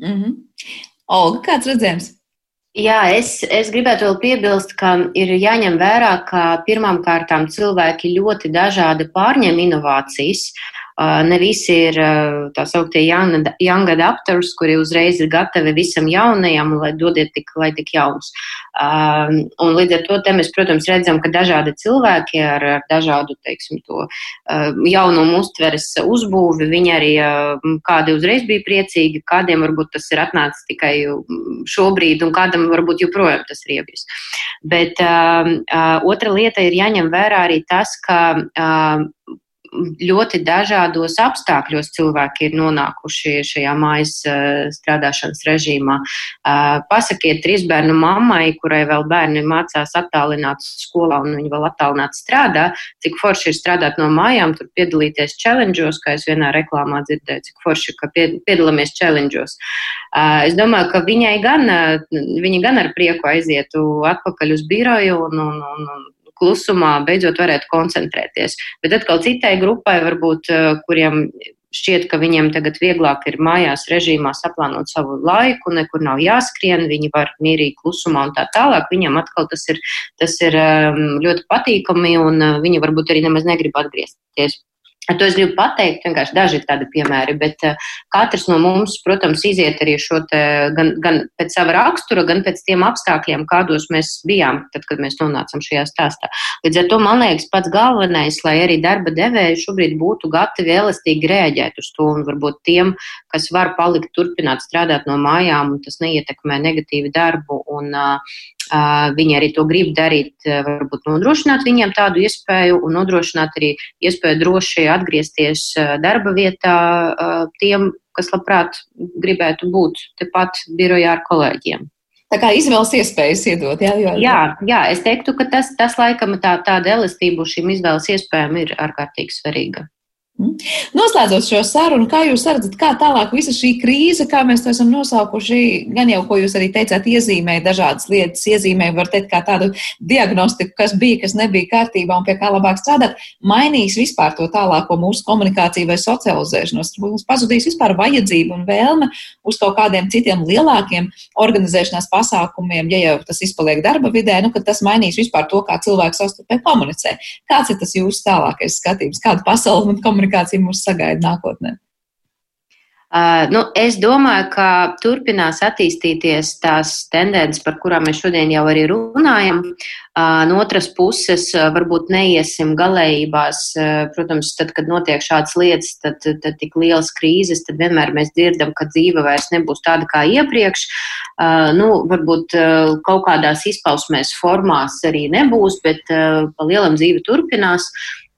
S2: Mm -hmm. Olga, kāds redzējums?
S6: Jā, es, es gribētu vēl piebilst, ka ir jāņem vērā, ka pirmām kārtām cilvēki ļoti dažādi pārņem inovācijas. Ne visi ir tā sauktie young, adapters, kuri uzreiz ir gatavi visam jaunajam, lai dodiet tik, lai tik jauns. Un līdz ar to te mēs, protams, redzam, ka dažādi cilvēki ar, dažādu, teiksim, to jaunumu uztveres uzbūvi, viņi arī kādi uzreiz bija priecīgi, kādiem varbūt tas ir atnācis tikai šobrīd, un kādam varbūt joprojām tas ir ievies. Bet uh, uh, otra lieta ir jāņem vērā arī tas, ka uh, ļoti dažādos apstākļos cilvēki ir nonākuši šajā mājas strādāšanas režīmā. Pasakiet trīs bērnu mammai, kurai vēl bērni mācās attālināt skolā un viņi vēl attālināt strādā, cik forši ir strādāt no mājām, tur piedalīties challenge'os, kā es vienā reklāmā dzirdēju, cik forši, ka piedalāmies challenge'os. Es domāju, ka viņai gan, viņa gan ar prieku aizietu atpakaļ uz biroju un, un, un, un klusumā beidzot varētu koncentrēties. Bet atkal citai grupai, varbūt, eh, kuriem šķiet, ka viņiem tagad vieglāk ir mājās režīmā saplānot savu laiku, nekur nav jāskrien, viņi var mierīgi klusumā un tā tālāk. Viņam atkal tas ir, tas ir ehm, ļoti patīkami un eh, viņi varbūt arī nemaz negrib atgriezties to es gribu pateikt, vienkārši daži ir tādi piemēri, bet uh, katrs no mums, protams, iziet arī šo te gan, gan pēc sava rakstura, gan pēc tiem apstākļiem, kādos mēs bijām, tad, kad mēs nonācam šajā stāstā. Līdz ar to man liekas pats galvenais, lai arī darba devēji šobrīd būtu gatavi elastīgi rēģēt uz to un varbūt tiem, kas var palikt turpināt strādāt no mājām un tas neietekmē negatīvi darbu un uh, Viņi arī to grib darīt, varbūt nodrošināt viņiem tādu iespēju un nodrošināt arī iespēju droši atgriezties darba vietā tiem, kas labprāt gribētu būt tepat birojā ar kolēģiem.
S2: Tā kā izvēles iespējas iedot, jā,
S6: jā, jā. Jā, es teiktu, ka tas, tas laikam tā, tāda elastība šīm izvēles iespējām ir ārkārtīgi svarīga.
S2: Mhm. Noslēdzot šo sarunu, kā jūs redzat, kā tālāk visa šī krīze, kā mēs to esam nosaukuši, gan jau, ko jūs arī teicāt, iezīmē dažādas lietas, iezīmē, var teikt, kā tādu diagnostiku, kas bija, kas nebija kārtībā un pie kā labāk strādāt, mainīs vispār to tālāko mūsu komunikāciju vai socializēšanos. Mums pazudīs vispār vajadzība un vēlme uz kaut kādiem citiem lielākiem organizēšanās pasākumiem, ja jau tas izpaliek darba vidē, nu, ka tas mainīs vispār to, kā cilvēks savstarpēji komunicē. Kāds ir tas jūsu tālākais skatījums, kāda pasaule un komunikācija? Komunikācija mūs sagaida nākotnē?
S6: Uh, nu, es domāju, ka turpinās attīstīties tās tendences, par kurām mēs šodien jau arī runājam. Uh, no otras puses, uh, varbūt neiesim galējībās. Uh, protams, tad, kad notiek šādas lietas, tad, tad tik lielas krīzes, tad vienmēr mēs dzirdam, ka dzīve vairs nebūs tāda kā iepriekš. Uh, nu, varbūt uh, kaut kādās izpausmēs, formās arī nebūs, bet pa lielam dzīve turpinās.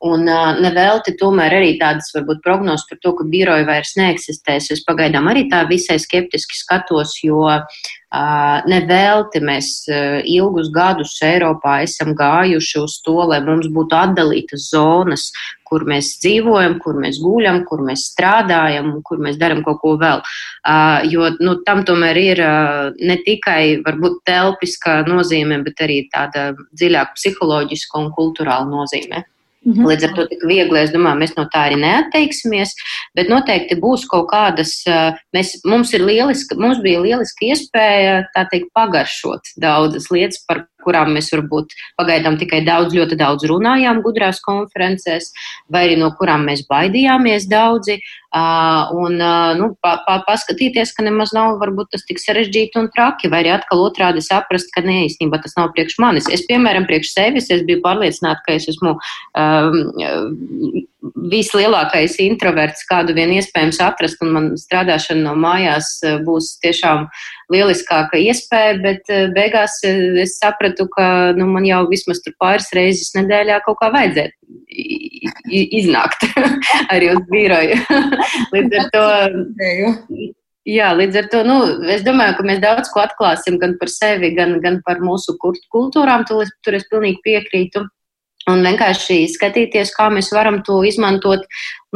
S6: Un uh, nevelti tomēr arī tādas varbūt prognozes par to, ka biroja vairs neeksistēs. Es pagaidām arī tā visai skeptiski skatos, jo uh, nevelti mēs uh, ilgus gadus Eiropā esam gājuši uz to, lai mums būtu atdalītas zonas, kur mēs dzīvojam, kur mēs guļam, kur mēs strādājam un kur mēs darām kaut ko vēl. Uh, jo nu, tam tomēr ir uh, ne tikai varbūt telpiska nozīme, bet arī tāda dziļāka psiholoģiska un kulturāla nozīme. -hmm. Līdz ar to tik viegli, es domāju, mēs no tā arī neatteiksimies, bet noteikti būs kaut kādas, mēs, mums ir lieliski, mums bija lieliska iespēja, tā teikt, pagaršot daudzas lietas, par kurām mēs varbūt pagaidām tikai daudz, ļoti daudz runājām gudrās konferencēs, vai arī no kurām mēs baidījāmies daudzi. Un nu, pa, pa, paskatīties, ka nemaz nav varbūt tas tik sarežģīti un traki, vai arī atkal otrādi saprast, ka nē, īstenībā tas nav priekš manis. Es, piemēram, priekš sevis, es biju pārliecināta, ka es esmu um, vislielākais introverts, kādu vien iespējams atrast, un man strādāšana no mājās būs tiešām lieliskāka iespēja, bet eh, beigās eh, es sapratu, ka nu, man jau vismaz tur pāris reizes nedēļā kaut kā vajadzētu iznākt arī uz biroju. Līdz ar to. Jā, līdz ar to nu, es domāju, ka mēs daudz ko atklāsim gan par sevi, gan, gan par mūsu kultūrām. Tur, es pilnīgi piekrītu un vienkārši skatīties, kā mēs varam to izmantot,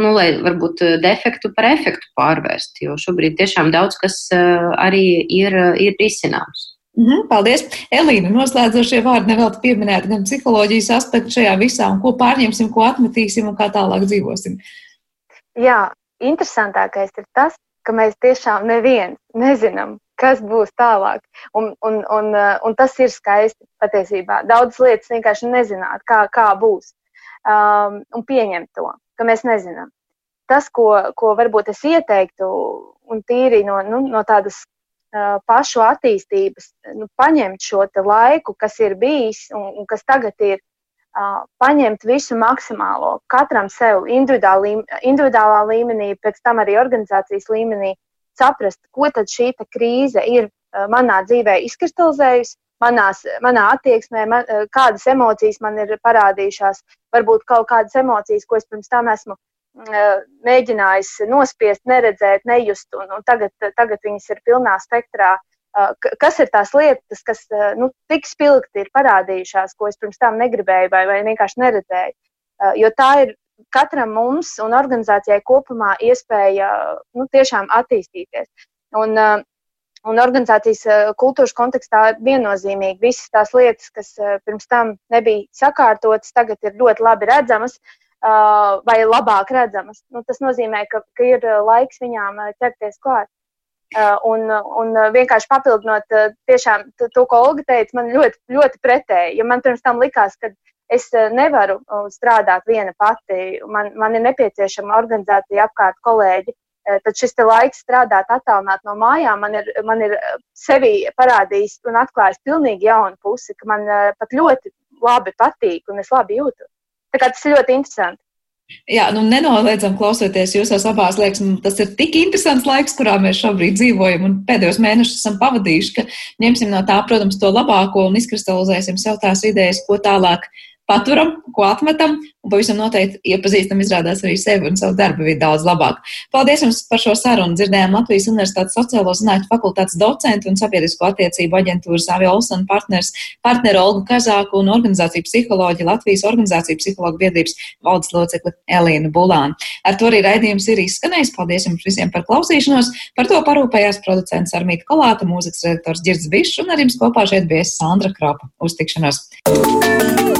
S6: nu, lai varbūt eh, defektu par efektu pārvērst, jo šobrīd tiešām daudz kas eh, arī ir, ir risināms.
S2: -hmm, paldies! Elīna, noslēdzošie vārdi nevelti pieminēt gan psiholoģijas aspektu šajā visā, un ko pārņemsim, ko atmetīsim un kā tālāk dzīvosim.
S5: Jā, interesantākais ir tas, ka mēs tiešām neviens nezinām, kas būs tālāk. Un, un, un, uh, un tas ir skaisti patiesībā. Daudzas lietas vienkārši nezināt, kā, kā būs. Um, un pieņemt to, ka mēs nezinām. Tas, ko, ko varbūt es ieteiktu, un tīri no, nu, no tādas uh, pašu attīstības, nu, paņemt šo laiku, kas ir bijis un, un kas tagad ir, uh, paņemt visu maksimālo, katram sev individuālā, līmenī, pēc tam arī organizācijas līmenī, saprast, ko tad šī krīze ir manā dzīvē izkristalizējusi, manās, manā attieksmē, man, kādas emocijas man ir parādījušās, varbūt kaut kādas emocijas, ko es pirms tam esmu mēģinājis nospiest, neredzēt, nejust, un, un tagad, tagad viņas ir pilnā spektrā. Kas ir tās lietas, kas nu, tik spilgti ir parādījušās, ko es pirms tam negribēju vai, vai vienkārši neredzēju? Jo tā ir katram mums un organizācijai kopumā iespēja nu, tiešām attīstīties. Un, un organizācijas kultūras kontekstā viennozīmīgi visas tās lietas, kas pirms tam nebija sakārtotas, tagad ir ļoti labi redzamas. Uh, uh, vai labāk redzamas. Nu, tas nozīmē, ka, ka ir laiks viņām ķerties klāt. Uh, un, un vienkārši papildinot uh, tiešām to, ko Olga teica, man ļoti, ļoti pretēji. Jo man pirms tam likās, ka es nevaru strādāt viena pati. Man, man ir nepieciešama organizācija apkārt kolēģi. Tad šis laiks strādāt attālināt no mājām man ir, man ir sevi parādījis un atklājis pilnīgi jaunu pusi, ka man pat ļoti labi patīk un es labi jūtos. Tā kā tas ir ļoti interesanti.
S2: Jā, nu nenoliedzam klausoties jūsos abās, liekas, tas ir tik interesants laiks, kurā mēs šobrīd dzīvojam un pēdējos mēnešus esam pavadījuši, ka ņemsim no tā, protams, to labāko un izkristalizēsim sev tās idejas, ko tālāk paturam, ko atmetam, un pavisam noteikti iepazīstam, izrādās arī sevi un savu darbu vidi daudz labāk. Paldies jums par šo sarunu. Dzirdējām Latvijas Universitātes sociālo zinātņu fakultātes docentu un sabiedrisko attiecību aģentūras Avi Olsen partners, partneru Olgu Kazāku un organizāciju psiholoģi Latvijas organizāciju psihologu biedrības valdes locekli Elīnu Bulānu. Ar to arī raidījums ir izskanējis. Paldies jums visiem par klausīšanos. Par to parūpējās producents Armīta Kolāta, mūzikas redaktors Girds Bišs un arī jums kopā šeit bija Sandra Krapa. Uztikšanos!
S1: Zināmais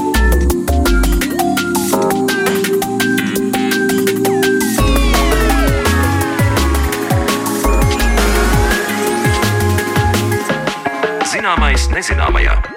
S1: nezināmajā.